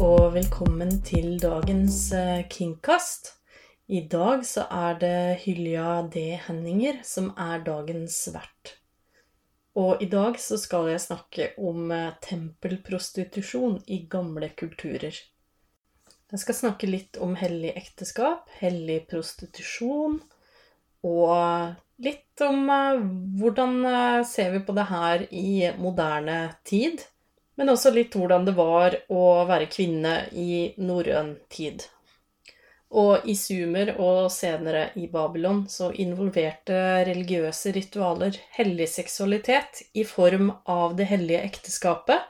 og velkommen til dagens eh, Kingkast. I dag så er det Hylja D. Henninger som er dagens vert. Og i dag så skal jeg snakke om eh, tempelprostitusjon i gamle kulturer. Jeg skal snakke litt om hellig ekteskap, hellig prostitusjon, og litt om eh, hvordan ser vi på det her i moderne tid. Men også litt hvordan det var å være kvinne i norrøn tid. Og i Sumer og senere i Babylon så involverte religiøse ritualer hellig seksualitet i form av det hellige ekteskapet,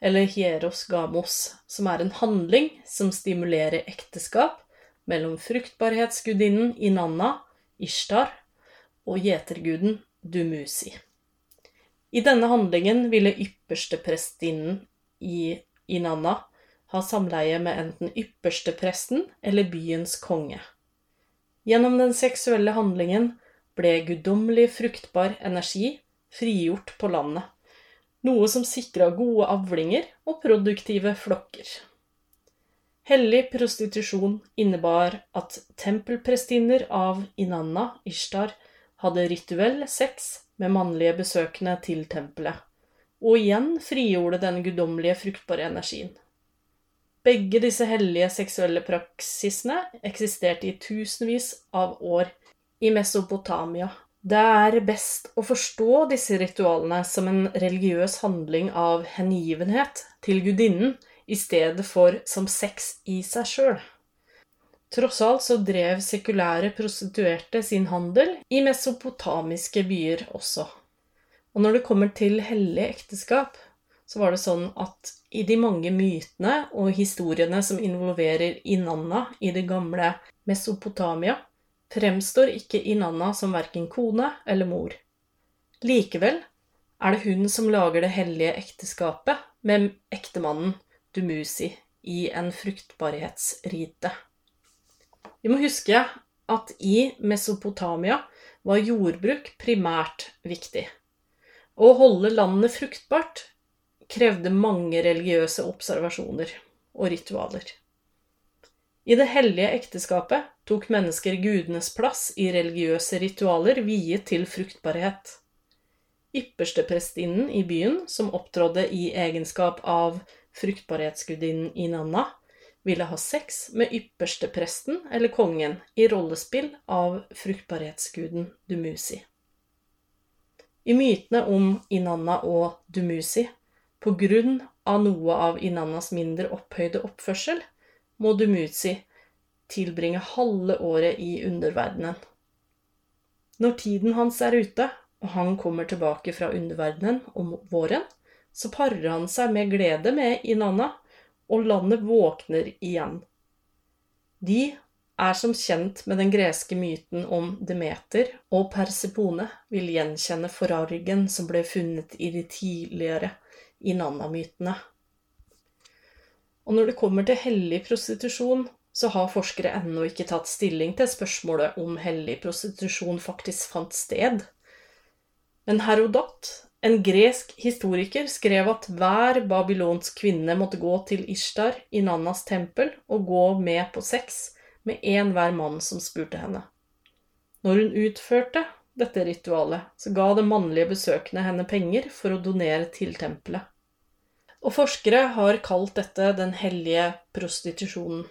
eller hieros gamos, som er en handling som stimulerer ekteskap mellom fruktbarhetsgudinnen Inanna, Ishtar, og gjeterguden Dumuzi. I denne handlingen ville yppersteprestinnen i Inanna ha samleie med enten ypperstepresten eller byens konge. Gjennom den seksuelle handlingen ble guddommelig fruktbar energi frigjort på landet, noe som sikra gode avlinger og produktive flokker. Hellig prostitusjon innebar at tempelprestinner av Inanna, Ishtar, hadde rituell sex med mannlige besøkende til tempelet, og igjen frigjorde den guddommelige fruktbare energien. Begge disse hellige seksuelle praksisene eksisterte i tusenvis av år i Mesopotamia. Det er best å forstå disse ritualene som en religiøs handling av hengivenhet til gudinnen i stedet for som sex i seg sjøl. Tross alt så drev sekulære prostituerte sin handel i mesopotamiske byer også. Og når det kommer til hellig ekteskap, så var det sånn at i de mange mytene og historiene som involverer Inanna i det gamle Mesopotamia, fremstår ikke Inanna som verken kone eller mor. Likevel er det hun som lager det hellige ekteskapet med ektemannen Dumuzi i en fruktbarhetsrite. Vi må huske at i Mesopotamia var jordbruk primært viktig. Å holde landet fruktbart krevde mange religiøse observasjoner og ritualer. I det hellige ekteskapet tok mennesker gudenes plass i religiøse ritualer viet til fruktbarhet. Yppersteprestinnen i byen, som opptrådde i egenskap av fruktbarhetsgudinnen Inanna, ville ha sex med ypperstepresten eller kongen i rollespill av fruktbarhetsguden Dumuzi. I mytene om Inanna og Dumuzi, på grunn av noe av Inannas mindre opphøyde oppførsel, må Dumuzi tilbringe halve året i underverdenen. Når tiden hans er ute, og han kommer tilbake fra underverdenen om våren, så parer han seg med glede med Inanna og landet våkner igjen. De er som kjent med den greske myten om Demeter, og Persepone vil gjenkjenne forargen som ble funnet i de tidligere Inanna-mytene. Og når det kommer til hellig prostitusjon, så har forskere ennå ikke tatt stilling til spørsmålet om hellig prostitusjon faktisk fant sted. Men Herodot en gresk historiker skrev at hver babylonsk kvinne måtte gå til Ishtar i Nannas tempel og gå med på sex med enhver mann som spurte henne. Når hun utførte dette ritualet, så ga det mannlige besøkende henne penger for å donere til tempelet. Og forskere har kalt dette den hellige prostitusjonen.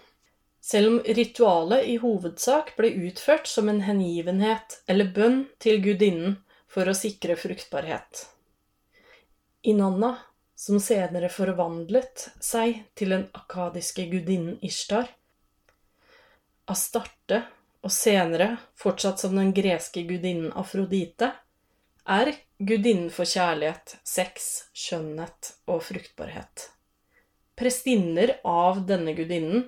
Selv om ritualet i hovedsak ble utført som en hengivenhet eller bønn til gudinnen for å sikre fruktbarhet. Inanna, som senere forvandlet seg til den akadiske gudinnen Ishtar, Astarte og senere fortsatt som den greske gudinnen Afrodite, er gudinnen for kjærlighet, sex, skjønnhet og fruktbarhet. Prestinner av denne gudinnen,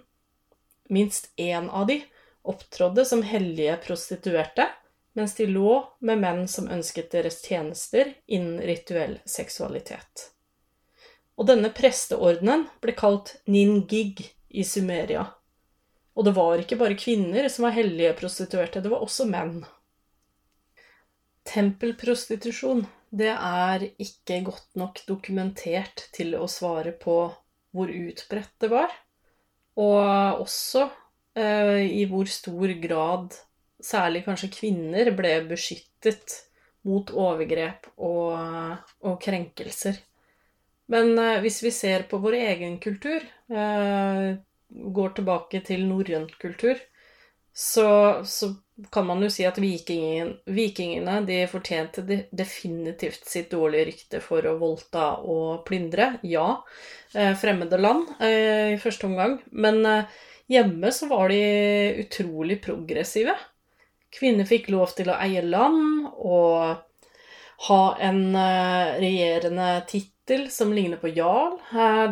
minst én av de, opptrådde som hellige prostituerte mens de lå med menn som ønsket deres tjenester innen rituell seksualitet. Og denne presteordenen ble kalt ningig i Sumeria. Og det var ikke bare kvinner som var hellige prostituerte, det var også menn. Tempelprostitusjon, det er ikke godt nok dokumentert til å svare på hvor utbredt det var. Og også eh, i hvor stor grad særlig kanskje kvinner ble beskyttet mot overgrep og, og krenkelser. Men eh, hvis vi ser på vår egen kultur, eh, går tilbake til norrøn kultur, så, så, kan man jo si at vikingen, vikingene de fortjente definitivt sitt dårlige rykte for å voldta og plyndre. Ja, eh, fremmede land eh, i første omgang. Men eh, hjemme så var de utrolig progressive. Kvinner fikk lov til å eie land og ha en regjerende tittel som ligner på jarl,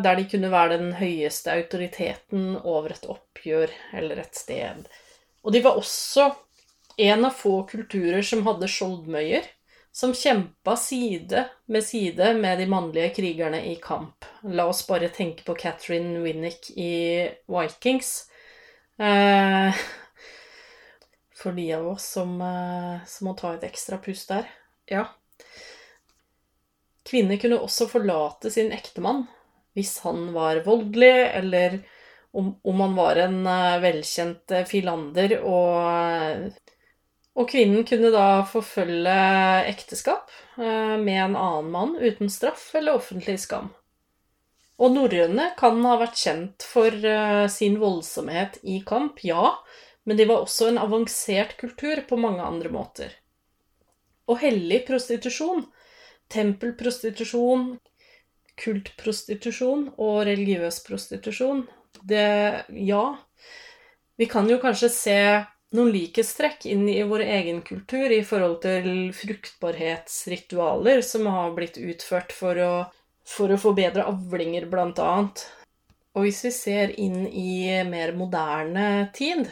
der de kunne være den høyeste autoriteten over et oppgjør eller et sted. Og de var også en av få kulturer som hadde skjoldmøyer, som kjempa side med side med de mannlige krigerne i kamp. La oss bare tenke på Catherine Winnick i Vikings. Eh, for de av oss som, eh, som må ta et ekstra pust der. Ja. Kvinner kunne også forlate sin ektemann hvis han var voldelig, eller om, om han var en uh, velkjent uh, filander, og, og, kvinnen kunne da forfølge ekteskap med en annen mann uten straff eller offentlig skam. Og norrøne kan ha vært kjent for sin voldsomhet i kamp, ja, men de var også en avansert kultur på mange andre måter. Og hellig prostitusjon, tempelprostitusjon, kultprostitusjon og religiøs prostitusjon det Ja. Vi kan jo kanskje se noen likhetstrekk inn i vår egen kultur i forhold til fruktbarhetsritualer som har blitt utført for å, for å få bedre avlinger, annet. Og hvis vi ser inn i mer moderne tid,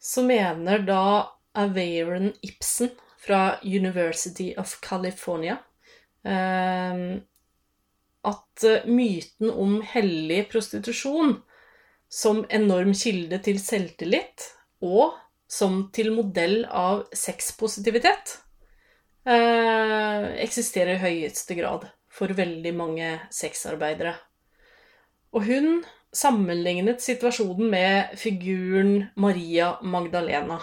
så mener da Averon Ibsen fra University of California eh, at myten om hellig prostitusjon som enorm kilde til selvtillit og som til modell av sexpositivitet eh, eksisterer i høyeste grad for veldig mange sexarbeidere. Og hun sammenlignet situasjonen med figuren Maria Magdalena.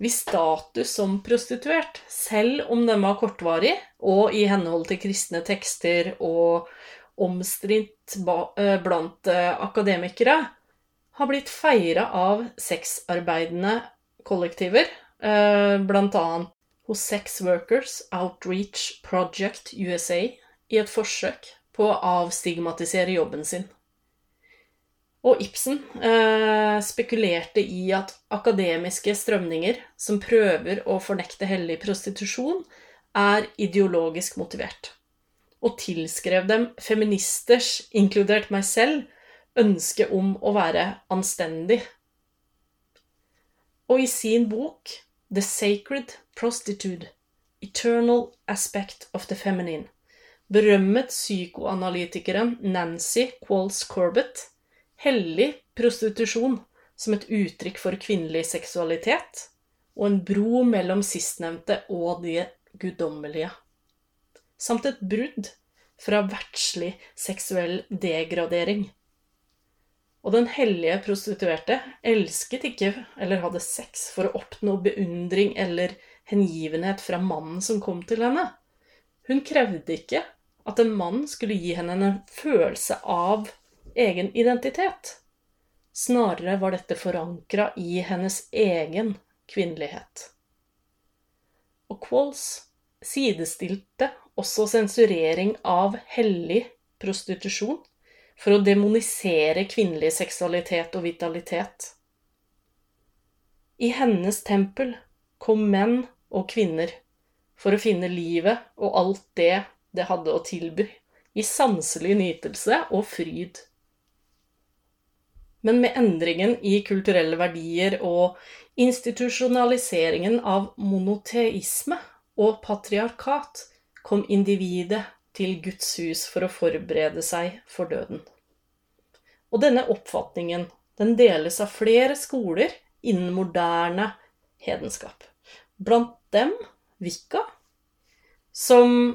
Hvis status som prostituert, selv om den var kortvarig, og i henhold til kristne tekster og omstridt eh, blant eh, akademikere, har blitt feira av sexarbeidende kollektiver, eh, bl.a. hos Sex Workers Outreach Project USA, i et forsøk på å avstigmatisere jobben sin. Og Ibsen eh, spekulerte i at akademiske strømninger som prøver å fornekte hellig prostitusjon, er ideologisk motivert og tilskrev dem feministers, inkludert meg selv, ønske om å være anstendig. Og i sin bok The Sacred Prostitute Eternal Aspect of the Feminine berømmet psykoanalytikeren Nancy Qualls Corbett hellig prostitusjon som et uttrykk for kvinnelig seksualitet og en bro mellom sistnevnte og det guddommelige samt et brudd fra verdslig seksuell degradering. Og den hellige prostituerte elsket ikke eller hadde sex for å oppnå beundring eller hengivenhet fra mannen som kom til henne. Hun krevde ikke at en mann skulle gi henne en følelse av egen identitet. Snarere var dette forankra i hennes egen kvinnelighet. Og Qualls sidestilte også sensurering av hellig prostitusjon for å demonisere kvinnelig seksualitet og vitalitet. I hennes tempel kom menn og kvinner for å finne livet og alt det det hadde å tilby, i sanselig nytelse og fryd. Men med endringen i kulturelle verdier og institusjonaliseringen av monoteisme og patriarkat kom individet til Guds hus for å forberede seg for døden. Og denne oppfatningen den deles av flere skoler innen moderne hedenskap. Blant dem Vika, som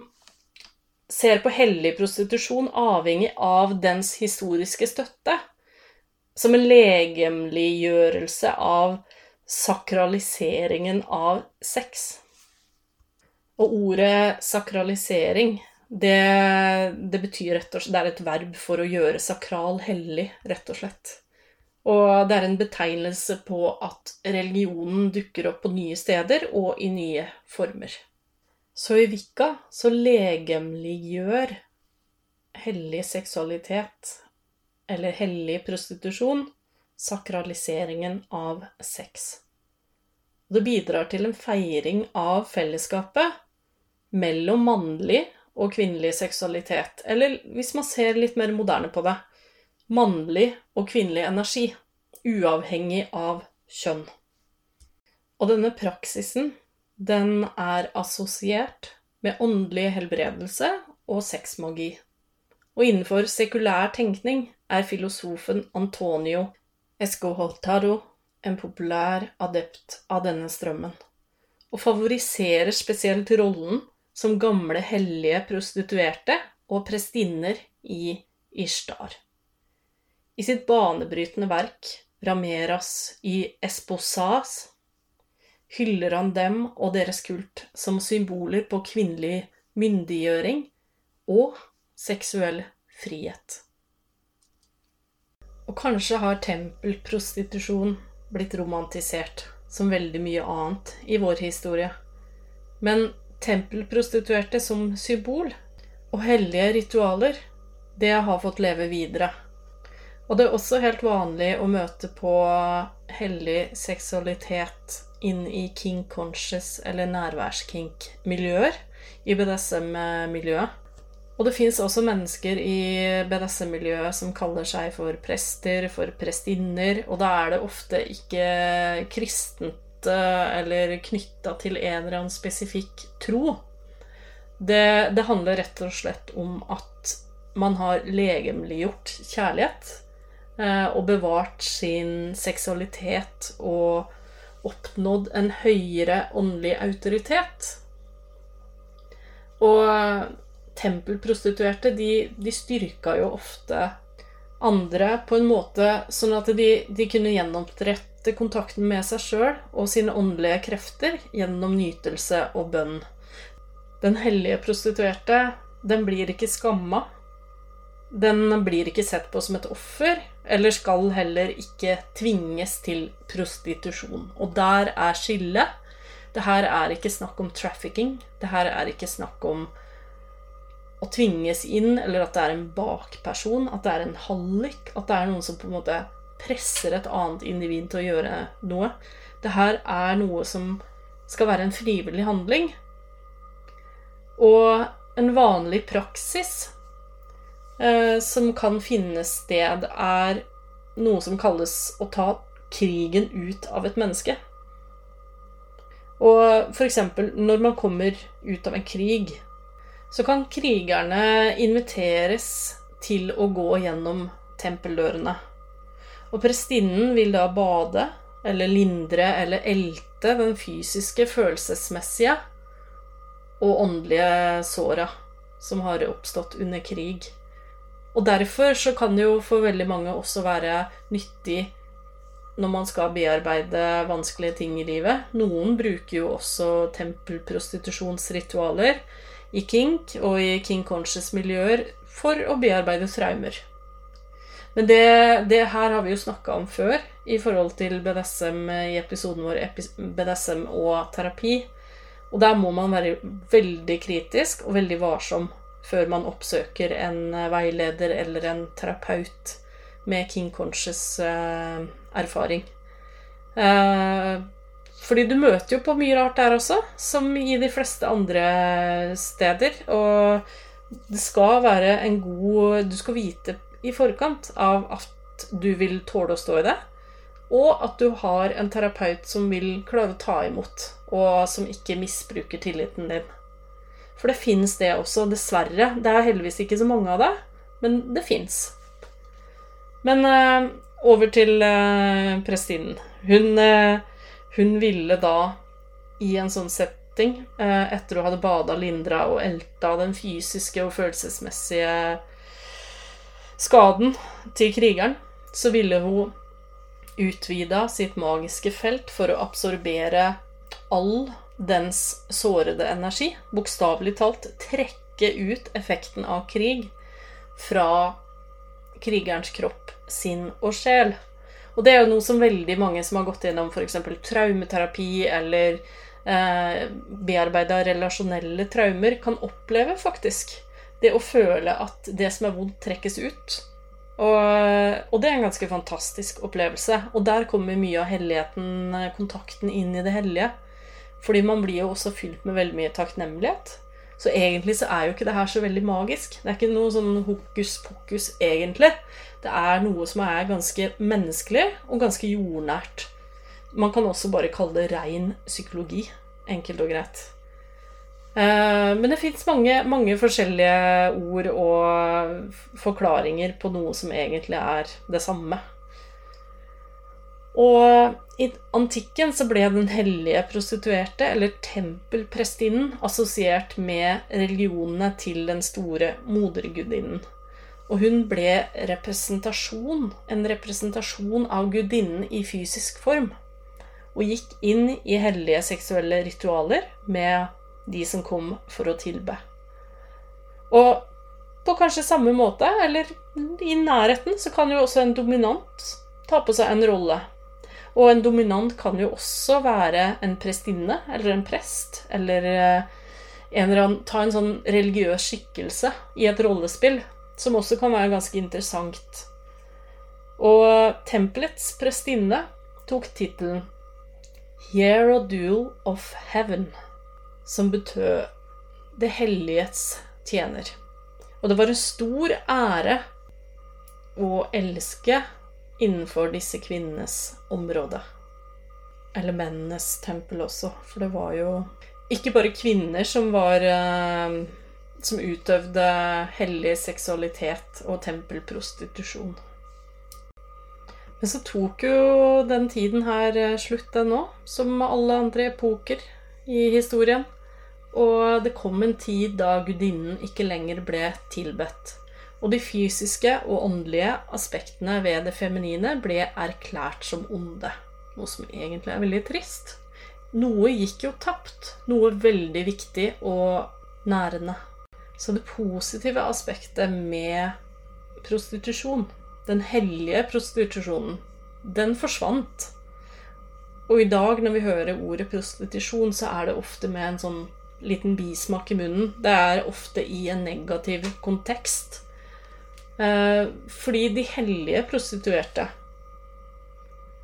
ser på hellig prostitusjon avhengig av dens historiske støtte. Som en legemliggjørelse av sakraliseringen av sex. Og ordet sakralisering, det, det betyr rett og slett Det er et verb for å gjøre sakral hellig, rett og slett. Og det er en betegnelse på at religionen dukker opp på nye steder og i nye former. Så i Vika så legemliggjør hellig seksualitet, eller hellig prostitusjon, sakraliseringen av sex. Det bidrar til en feiring av fellesskapet mellom mannlig og kvinnelig seksualitet. Eller hvis man ser litt mer moderne på det mannlig og kvinnelig energi, uavhengig av kjønn. Og denne praksisen, den er assosiert med åndelig helbredelse og sexmagi. Og innenfor sekulær tenkning er filosofen Antonio Escoholtaro en populær adept av denne strømmen, og favoriserer spesielt rollen som gamle hellige prostituerte og prestinner i Ishtar. I sitt banebrytende verk Rameras i Esposas hyller han dem og deres kult som symboler på kvinnelig myndiggjøring og seksuell frihet. Og kanskje har tempelprostitusjon blitt romantisert, som veldig mye annet i vår historie. Men tempelprostituerte som symbol og hellige ritualer, det har fått leve videre. Og det er også helt vanlig å møte på hellig seksualitet inn i king conscious eller nærværskink-miljøer i BDSM-miljøet. Og det fins også mennesker i BDSM-miljøet som kaller seg for prester, for prestinner, og da er det ofte ikke kristent eh, eller knytta til en eller annen spesifikk tro. Det, det, handler rett og slett om at man har legemliggjort kjærlighet eh, og bevart sin seksualitet og oppnådd en høyere åndelig autoritet. Og tempelprostituerte, de, de styrka jo ofte andre på en måte sånn at de, de kunne gjenopprette kontakten med seg sjøl og sine åndelige krefter gjennom nytelse og bønn. Den hellige prostituerte, den blir ikke skamma. Den blir ikke sett på som et offer, eller skal heller ikke tvinges til prostitusjon. Og der er skillet. Det her er ikke snakk om trafficking. Det her er ikke snakk om tvinges inn, eller at det er en bakperson, at det er en hallik, at det er noen som på en måte presser et annet individ til å gjøre noe. Det her er noe som skal være en frivillig handling. Og en vanlig praksis eh, som kan finne sted, er noe som kalles å ta krigen ut av et menneske. Og eksempel når man kommer ut av en krig, så kan krigerne inviteres til å gå gjennom tempeldørene. Og prestinnen vil da bade eller lindre eller elte den fysiske, følelsesmessige og åndelige såra som har oppstått under krig. Og derfor så kan det jo for veldig mange også være nyttig når man skal bearbeide vanskelige ting i livet. Noen bruker jo også tempelprostitusjonsritualer i kink og i king conscious-miljøer for å bearbeide traumer. Men det, det her har vi jo snakka om før i forhold til BDSM i episoden vår BDSM og terapi. Og der må man være veldig kritisk og veldig varsom før man oppsøker en veileder eller en terapeut med king conscious eh, erfaring. Eh, fordi du møter jo på mye rart der også, som i de fleste andre steder. Og det skal være en god Du skal vite i forkant av at du vil tåle å stå i det. Og at du har en terapeut som vil klare å ta imot, og som ikke misbruker tilliten din. For det fins det også, dessverre. Det er heldigvis ikke så mange av det, men det fins. Men uh, over til uh, prestinen. Hun uh, hun ville da, i en sånn setting, eh, etter å ha bada, lindra og elta den fysiske og følelsesmessige skaden til krigeren, så ville hun utvida sitt magiske felt for å absorbere all dens sårede energi. Bokstavelig talt trekke ut effekten av krig fra krigerens kropp, sinn og sjel. Og det er jo noe som veldig mange som har gått gjennom f.eks. traumeterapi eller eh, bearbeida relasjonelle traumer, kan oppleve, faktisk. Det å føle at det som er vondt, trekkes ut. Og, og, det er en ganske fantastisk opplevelse. Og der kommer mye av helligheten, eh, kontakten, inn i det hellige. Fordi man blir jo også fylt med veldig mye takknemlighet. Så egentlig så er jo ikke det her så veldig magisk. Det er ikke noe sånn hokus pokus, egentlig. Det er noe som er ganske menneskelig og ganske jordnært. Man kan også bare kalle det rein psykologi. Enkelt og greit. Eh, men det fins mange, mange, forskjellige ord og forklaringer på noe som egentlig er det samme. Og i antikken så ble den hellige prostituerte, eller tempelprestinnen, assosiert med religionene til den store modergudinnen. Og hun ble representasjon, en representasjon av gudinnen i fysisk form. Og gikk inn i hellige seksuelle ritualer med de som kom for å tilbe. Og på kanskje samme måte, eller i nærheten, så kan jo også en dominant ta på seg en rolle. Og en dominant kan jo også være en prestinne eller en prest, eller eh, en eller annen, ta en sånn religiøs skikkelse i et rollespill, som også kan være ganske interessant. Og tempelets prestinne tok tittelen Hierodule of Heaven som betød det helliges tjener. Og det var en stor ære å elske innenfor disse kvinnenes område. Eller mennenes tempel også, for det var jo ikke bare kvinner som var eh, Som utøvde hellig seksualitet og tempelprostitusjon. Men så tok jo den tiden her eh, slutt, den òg, som alle andre epoker i historien. Og det kom en tid da gudinnen ikke lenger ble tilbedt. Og de fysiske og åndelige aspektene ved det feminine ble erklært som onde. Noe som egentlig er veldig trist. Noe gikk jo tapt. Noe veldig viktig og nærende. Så det positive aspektet med prostitusjon, den hellige prostitusjonen, den forsvant. Og i dag, når vi hører ordet prostitusjon, så er det ofte med en sånn liten bismak i munnen. Det er ofte i en negativ kontekst. Eh, fordi de hellige prostituerte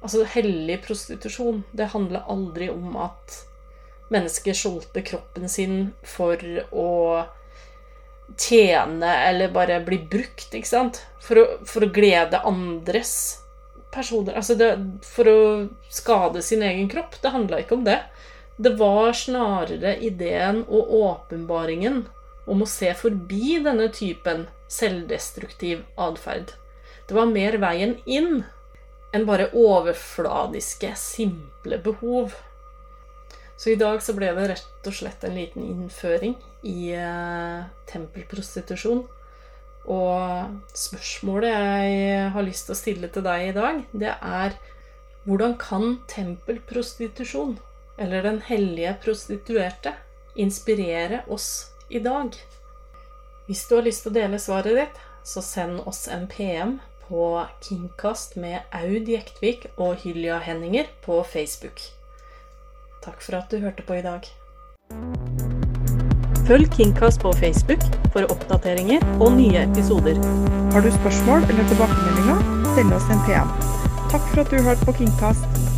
Altså hellig prostitusjon, det handler aldri om at mennesker solgte kroppen sin for å tjene eller bare bli brukt, ikke sant? For å, for å glede andres personer. Altså det, for å skade sin egen kropp. Det handla ikke om det. Det var snarere ideen og åpenbaringen om å se forbi denne typen selvdestruktiv atferd. Det var mer veien inn enn bare overfladiske, simple behov. Så i dag så ble det rett og slett en liten innføring i eh, tempelprostitusjon. Og spørsmålet jeg har lyst til å stille til deg i dag, det er hvordan kan tempelprostitusjon eller den hellige prostituerte inspirere oss i dag? Hvis du har lyst til å dele svaret ditt, så send oss en PM på Kingcast med Aud Jektvik og Hylja Henninger på Facebook. Takk for at du hørte på i dag. Følg Kingcast på Facebook for oppdateringer og nye episoder. Har du spørsmål eller tilbakemeldinger, send oss en PM. Takk for at du hørte på Kingcast.